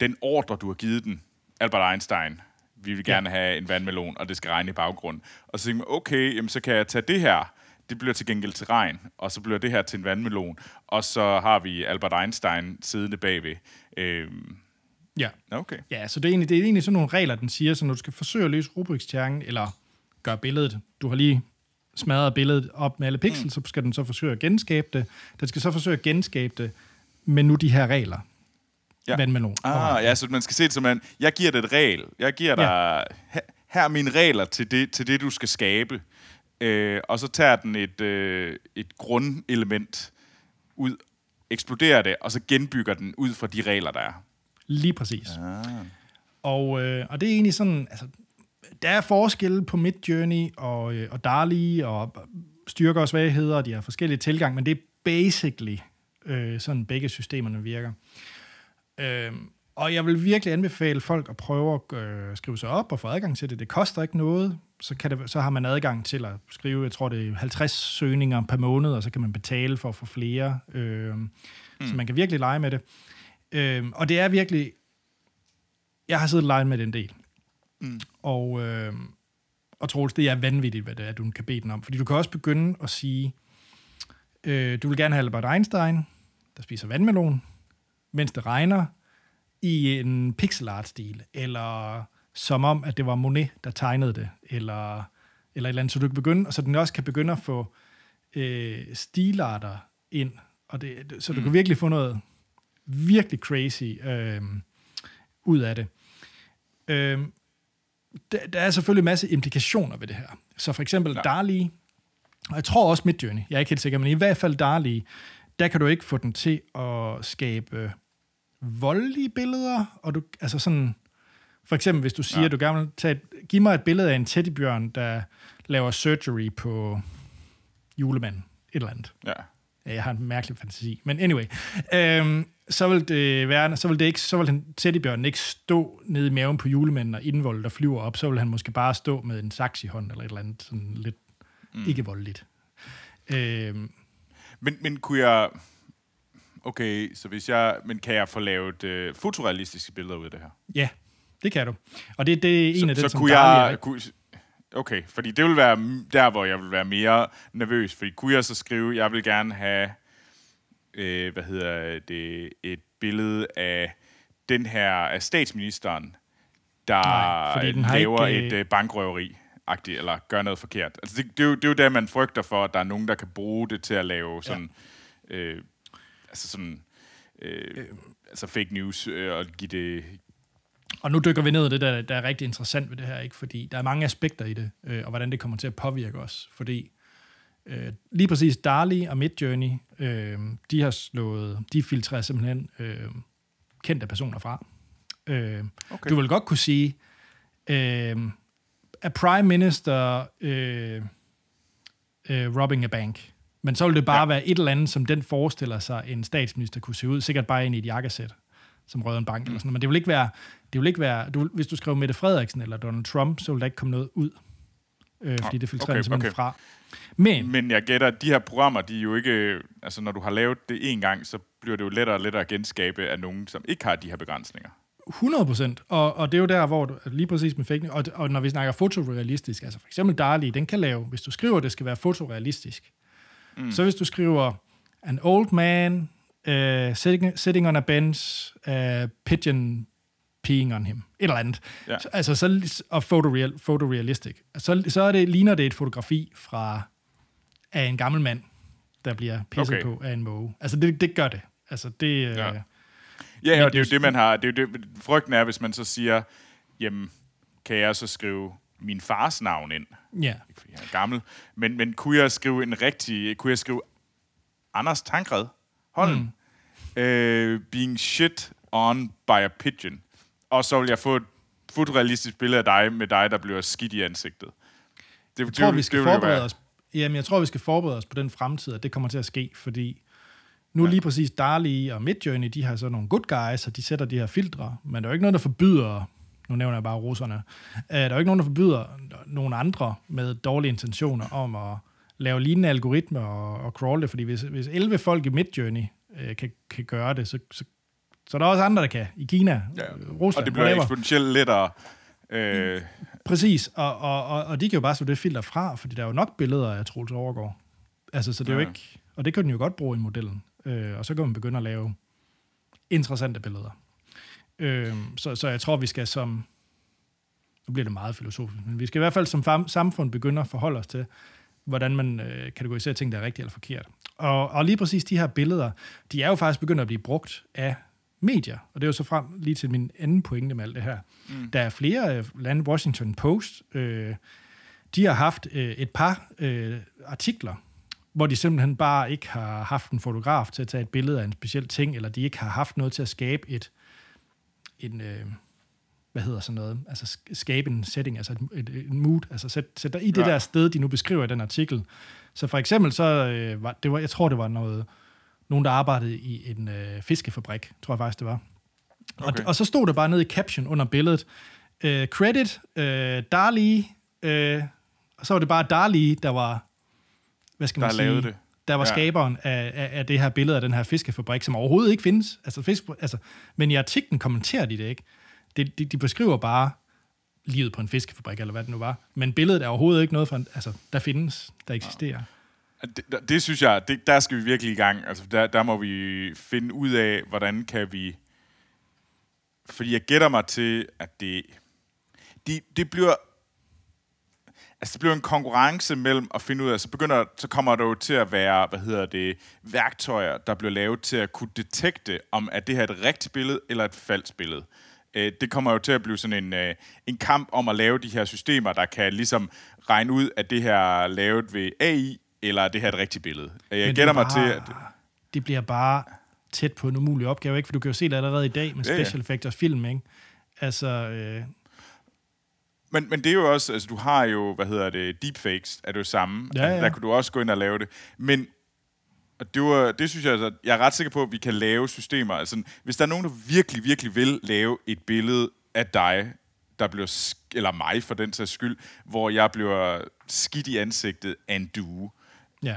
den ordre, du har givet den, Albert Einstein, vi vil gerne have en vandmelon, og det skal regne i baggrunden. Og så tænker man, okay, jamen, så kan jeg tage det her, det bliver til gengæld til regn, og så bliver det her til en vandmelon, og så har vi Albert Einstein siddende bagved. Øhm, Ja. okay. Ja, så det er, egentlig, det er egentlig sådan nogle regler, den siger, så når du skal forsøge at løse Rubiks terning, eller gøre billedet, du har lige smadret billedet op med alle pixels, mm. så skal den så forsøge at genskabe det. Den skal så forsøge at genskabe det med nu de her regler. Ja. Ja. Vandmelon. Ah, ja, så man skal se det som en, jeg giver dig et regel. Jeg giver dig, her, her er mine regler til det, til det du skal skabe. Øh, og så tager den et, øh, et grundelement ud, eksploderer det, og så genbygger den ud fra de regler, der er. Lige præcis. Ah. Og, øh, og det er egentlig sådan, altså, der er forskelle på Midjourney og, øh, og DALI og styrker og svagheder, og de har forskellige tilgang, men det er basically øh, sådan begge systemerne virker. Øh, og jeg vil virkelig anbefale folk at prøve at øh, skrive sig op og få adgang til det. Det koster ikke noget. Så, kan det, så har man adgang til at skrive, jeg tror det er 50 søgninger per måned, og så kan man betale for at få flere. Øh, mm. Så man kan virkelig lege med det. Øh, og det er virkelig jeg har siddet og leget med den del. Mm. Og, øh, og Troels, det er vanvittigt, hvad det er, du kan bede den om. Fordi du kan også begynde at sige, øh, du vil gerne have Albert Einstein, der spiser vandmelon, mens det regner, i en pixel art-stil, eller som om, at det var Monet, der tegnede det, eller, eller et eller andet, så du kan begynde, og så den også kan begynde at få øh, stilarter ind, og det, så du mm. kan virkelig få noget virkelig crazy øh, ud af det. Øh, der, der er selvfølgelig en masse implikationer ved det her. Så for eksempel Klar. Dali, og jeg tror også Midjourney, jeg er ikke helt sikker, men i hvert fald Dali, der kan du ikke få den til at skabe voldelige billeder, og du, altså sådan, for eksempel hvis du siger, Ja. du gerne vil tage, et- giv mig et billede af en teddybjørn, der laver surgery på julemanden, et eller andet. Ja. Ja, jeg har en mærkelig fantasi. Men anyway, øhm, så vil det være, så vil det ikke, så vil den teddybjørn ikke stå nede i maven på julemanden og indvolde, der flyver op. Så vil han måske bare stå med en saks i hånden, eller et eller andet sådan lidt mm. ikke voldeligt. Øhm, Men, men kunne jeg... Okay, så hvis jeg... Men kan jeg få lavet øh, fotorealistiske billeder ud af det her? ja, det kan du. Og det, det er en så, af dem, så som kunne er jeg... Kunne, okay, fordi det vil være der, hvor jeg vil være mere nervøs. Fordi kunne jeg så skrive, jeg vil gerne have, øh, hvad hedder det, et billede af den her, af statsministeren, der Nej, fordi den laver ikke, øh, et øh, bankrøveri agtigt eller gør noget forkert. Altså det, det, er jo, det er jo der, man frygter for, at der er nogen, der kan bruge det til at lave sådan, ja. øh, altså sådan, øh, altså fake news, øh, og give det, Og nu dykker vi ned i det, der, der er rigtig interessant ved det her, ikke? fordi der er mange aspekter i det, øh, og hvordan det kommer til at påvirke os. Fordi øh, lige præcis Dali og Midjourney, øh, de har slået, de filtrerer simpelthen øh, kendte personer fra. Øh, Okay. Du vil godt kunne sige, øh, a prime minister øh, øh, robbing a bank. Men så vil det bare ja. være et eller andet, som den forestiller sig, en statsminister kunne se ud. Sikkert bare ind i et jakkesæt, som røde en bank mm. eller sådan noget. Men det vil ikke være... Det vil ikke være du, hvis du skriver Mette Frederiksen eller Donald Trump, så vil der ikke komme noget ud. Øh, fordi det filtrerer okay, simpelthen okay. fra. Men, Men jeg gætter, at de her programmer, de er jo ikke... Altså, når du har lavet det en gang, så bliver det jo lettere og lettere at genskabe af nogen, som ikke har de her begrænsninger. 100 procent. Og, og det er jo der, hvor du, lige præcis med fake og, og når vi snakker fotorealistisk, altså for eksempel Dali, den kan lave, hvis du skriver, det skal være fotorealistisk, mm. så hvis du skriver, an old man uh, sitting, sitting on a bench, uh, pigeon peeing on him, et eller andet. Ja. Så, altså, så, og photoreal, photorealistic. Så, så er det, ligner det et fotografi fra af en gammel mand, der bliver pisset okay. på af en måge. Altså, det, det gør det. Altså, det... Øh, ja. Ja, og det er jo det, man har. Det er jo det, frygten er, hvis man så siger, jamen, kan jeg så skrive min fars navn ind? Ja. Fordi jeg er gammel. Men, men kunne jeg skrive en rigtig... Kunne jeg skrive Anders Tankred Holm? Mm. Uh, being shit on by a pigeon. Og så vil jeg få et fotorealistisk billede af dig, med dig, der bliver skidt i ansigtet. Det, jeg tror, det, vi skal det, forberede os. Jamen, jeg tror, vi skal forberede os på den fremtid, at det kommer til at ske, fordi nu ja. lige præcis Dali og Midjourney, de har så nogle good guys, og de sætter de her filtre, men der er jo ikke noget, der forbyder, nu nævner jeg bare russerne, øh, der er jo ikke nogen, der forbyder nogen andre med dårlige intentioner om at lave lignende algoritmer og, og crawl det, fordi hvis, hvis 11 folk i Midjourney øh, kan, kan gøre det, så, så, så er der også andre, der kan. I Kina, ja. Rusland, Og det bliver whatever. eksponentielt lettere. Øh. Præcis, og, og, og, og de kan jo bare slå det filter fra, fordi der er jo nok billeder af Troels Overgaard. Altså, så det er ja. jo ikke... Og det kan den jo godt bruge i modellen. Øh, og så kan man begynde at lave interessante billeder. Øh, så, så jeg tror, vi skal som... Nu bliver det meget filosofisk, men vi skal i hvert fald som samfund begynde at forholde os til, hvordan man øh, kategoriserer ting, der er rigtigt eller forkert. Og, og lige præcis de her billeder, de er jo faktisk begyndt at blive brugt af medier. Og det er jo så frem lige til min anden pointe med alt det her. Mm. Der er flere øh, lande, Washington Post, øh, de har haft øh, et par øh, artikler, hvor de simpelthen bare ikke har haft en fotograf til at tage et billede af en speciel ting, eller de ikke har haft noget til at skabe et, en, øh, hvad hedder sådan noget, altså skabe en setting, altså et, et, et mood, altså sæt, sæt dig i det ja. der sted, de nu beskriver i den artikel. Så for eksempel så, øh, var, det var, jeg tror det var noget, nogen der arbejdede i en øh, fiskefabrik, tror jeg faktisk det var. Okay. Og, og så stod der bare nede i caption under billedet, øh, credit, øh, Dali, øh, og så var det bare Dali, der var hvad skal man der sige, det. der var ja. skaberen af, af, af det her billede af den her fiskefabrik, som overhovedet ikke findes. Altså, fisk, altså, men i artiklen kommenterer de det ikke. De, de, de beskriver bare livet på en fiskefabrik, eller hvad det nu var. Men billedet er overhovedet ikke noget fra, altså, der findes, der eksisterer. Ja. Det, det synes jeg, det, der skal vi virkelig i gang. Altså, der, der må vi finde ud af, hvordan kan vi... Fordi jeg gætter mig til, at det... Det, det bliver altså, det bliver en konkurrence mellem at finde ud af, så, begynder, så kommer der jo til at være, hvad hedder det, værktøjer, der bliver lavet til at kunne detekte, om at det her er et rigtigt billede eller et falsk billede. Øh, det kommer jo til at blive sådan en, øh, en kamp om at lave de her systemer, der kan ligesom regne ud, at det her er lavet ved AI, eller er det her et rigtigt billede. Øh, jeg gætter mig til, at... Det bliver bare tæt på en umulig opgave, ikke? For du kan jo se det allerede i dag med special effects og film, ikke? Altså, øh, men, men det er jo også, altså du har jo, hvad hedder det, deepfakes er det jo samme. Ja, altså, ja. Der kunne du også gå ind og lave det. Men og det, var, det synes jeg, altså, jeg er ret sikker på, at vi kan lave systemer. Altså, hvis der er nogen, der virkelig, virkelig vil lave et billede af dig, der bliver, eller mig for den sags skyld, hvor jeg bliver skidt i ansigtet af en due. Ja.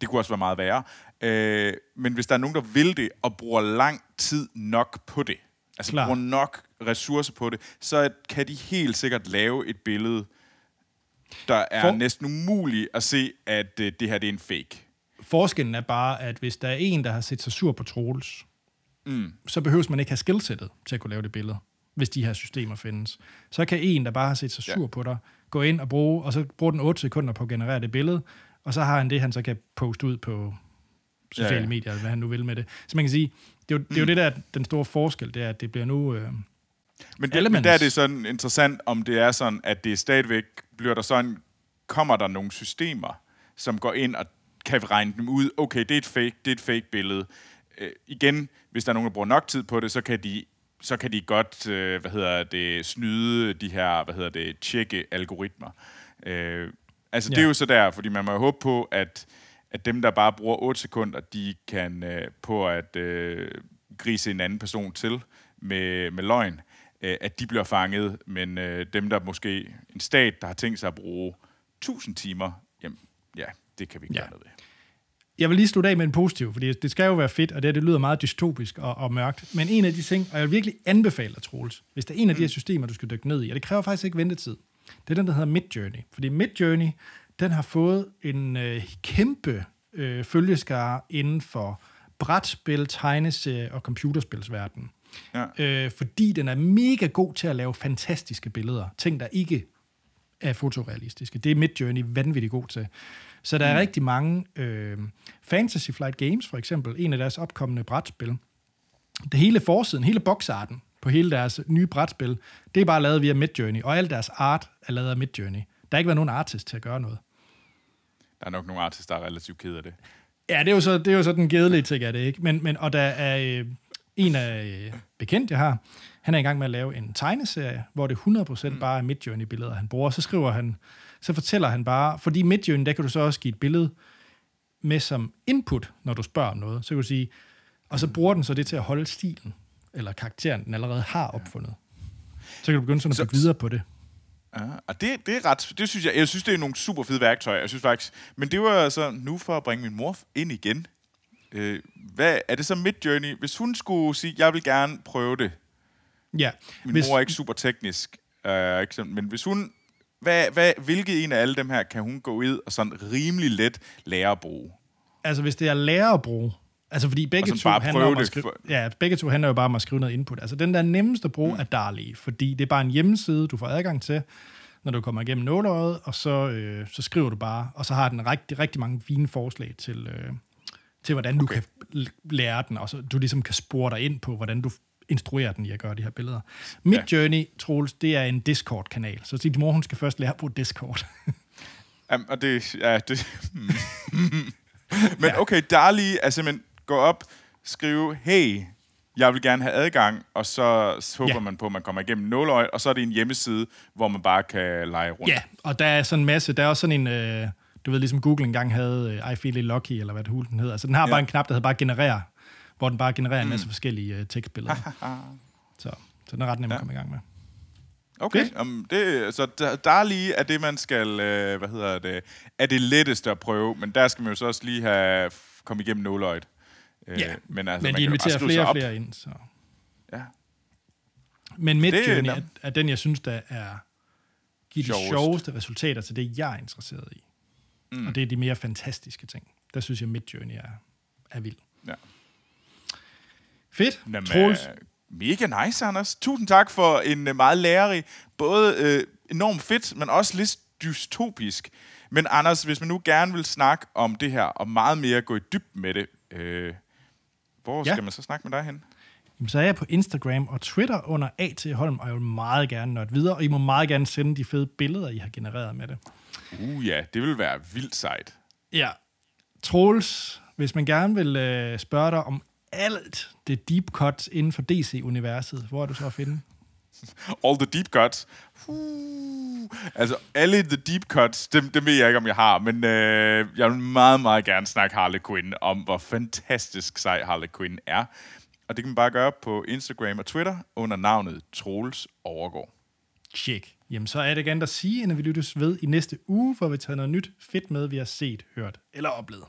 Det kunne også være meget værre. Øh, men hvis der er nogen, der vil det, og bruger lang tid nok på det, altså Klar. bruger nok ressourcer på det, så kan de helt sikkert lave et billede, der er For... næsten umuligt at se, at uh, det her det er en fake. Forskellen er bare, at hvis der er en, der har set sig sur på Troels, mm. så behøver man ikke have skillsettet til at kunne lave det billede, hvis de her systemer findes. Så kan en, der bare har set sig sur ja. på dig, gå ind og bruge, og så bruge den 8 sekunder på at generere det billede, og så har han det, han så kan poste ud på sociale ja, ja. medier, eller hvad han nu vil med det. Så man kan sige, det er jo, det, er jo mm. det der, den store forskel, det er, at det bliver nu... Øh, men, det, men der er det sådan interessant, om det er sådan, at det stadigvæk bliver der sådan, kommer der nogle systemer, som går ind og kan regne dem ud, okay, det er et fake, det er et fake billede. Øh, igen, hvis der er nogen, der bruger nok tid på det, så kan de så kan de godt, øh, hvad hedder det, snyde de her, hvad hedder det, tjekke algoritmer. Øh, altså, ja. det er jo så der, fordi man må håbe på, at at dem, der bare bruger 8 sekunder, de kan øh, på at øh, grise en anden person til med, med løgn, øh, at de bliver fanget, men øh, dem, der måske en stat, der har tænkt sig at bruge 1000 timer, jamen ja, det kan vi ikke ja. gøre noget ved. Jeg vil lige slutte af med en positiv, fordi det skal jo være fedt, og det, det lyder meget dystopisk og, og mørkt. Men en af de ting, og jeg vil virkelig anbefale dig, Troels, hvis der er en af de her mm. systemer, du skal dykke ned i, og det kræver faktisk ikke ventetid, det er den, der hedder Midjourney. Fordi Midjourney, den har fået en øh, kæmpe øh, følgeskare inden for brætspil, tegneserie og computerspilsverdenen. Ja. Øh, fordi den er mega god til at lave fantastiske billeder. Ting, der ikke er fotorealistiske. Det er Midjourney vanvittigt god til. Så der er mm. rigtig mange øh, Fantasy Flight Games, for eksempel, en af deres opkommende brætspil. Det hele forsiden, hele boxarten på hele deres nye brætspil, det er bare lavet via Midjourney, og al deres art er lavet af Midjourney. Der har ikke været nogen artist til at gøre noget. Der er nok nogle artister, der er relativt ked af det. Ja, det er jo så, det er jo så den kedelige ting af det, ikke? Men, men, og der er øh, en af øh, bekendt, jeg har, han er i gang med at lave en tegneserie, hvor det 100% mm. bare er Midjourney-billeder, han bruger. Så skriver han, så fortæller han bare, fordi Midjourney, der kan du så også give et billede med som input, når du spørger om noget. Så kan du sige, og så bruger den så det til at holde stilen, eller karakteren, den allerede har opfundet. Så kan du begynde sådan at bygge videre på det. Ja, og det, det er ret, det synes jeg, jeg synes, det er nogle super fede værktøjer, jeg synes faktisk, men det var altså nu for at bringe min mor ind igen. Øh, hvad, er det så Midjourney? Hvis hun skulle sige, jeg vil gerne prøve det. Ja. Min hvis, mor er ikke super teknisk, øh, ikke sådan, men hvis hun, hvad, hvad, hvilket en af alle dem her kan hun gå ud og sådan rimelig let lære at bruge? Altså hvis det er lære at bruge, Altså, fordi begge to, handler om at skrive, for... ja, begge to handler jo bare om at skrive noget input. Altså, den der nemmeste at bruge mm. er Darly, fordi det er bare en hjemmeside, du får adgang til, når du kommer igennem nåløjet, og så, øh, så skriver du bare, og så har den rigtig, rigtig mange fine forslag til, øh, til hvordan okay. du kan lære den, og så du ligesom kan spore dig ind på, hvordan du instruerer den i at gøre de her billeder. Mit ja. journey, Troels, det er en Discord-kanal, så din mor, hun skal først lære at bruge Discord. um, og det, ja, det... Men okay, Darly er simpelthen gå op, skrive, hey, jeg vil gerne have adgang, og så håber ja. man på, at man kommer igennem nåløje, og så er det en hjemmeside, hvor man bare kan lege rundt. Ja, og der er sådan en masse, der er også sådan en, øh, du ved, ligesom Google engang havde øh, I Feel Lucky, eller hvad det hul den hedder. Altså den har ja. bare en knap, der hedder bare generere, hvor den bare genererer mm. en masse forskellige øh, tekstbilleder. så, så den er ret nem ja. at komme i gang med. Okay, um, det, så der, der er lige er det, man skal, øh, hvad hedder det, er det letteste at prøve, men der skal man jo så også lige have kommet igennem nåløjet. Øh, ja, men, altså, men de inviterer flere og flere ind. Så. Ja. Men Midjourney er, er den, jeg synes, der er giver de sjoveste. sjoveste resultater til det, jeg er interesseret i. Mm. Og det er de mere fantastiske ting. Der synes jeg, Midjourney er, er vild. Ja. Fedt. Jamen, Troels. Mega nice, Anders. Tusind tak for en uh, meget lærerig, både uh, enormt fedt, men også lidt dystopisk. Men Anders, hvis man nu gerne vil snakke om det her, og meget mere gå i dybden med det, uh, hvor ja. skal man så snakke med dig hen? Jamen, så er jeg på Instagram og Twitter under A.T. Holm, og jeg vil meget gerne nå videre, og I må meget gerne sende de fede billeder, I har genereret med det. Uh ja, det vil være vildt sejt. Ja. Troels, hvis man gerne vil øh, spørge dig om alt det deep cut inden for DC-universet, hvor er du så at finde? All the deep cuts. Uh, altså, alle the deep cuts, dem, dem ved jeg ikke, om jeg har, men øh, jeg vil meget, meget gerne snakke Harley Quinn om, hvor fantastisk sej Harley Quinn er. Og det kan man bare gøre på Instagram og Twitter under navnet Troels Overgård. Check. Jamen, så er det igen at sige, at vi lyttes ved i næste uge, hvor vi tager noget nyt fedt med, vi har set, hørt eller oplevet.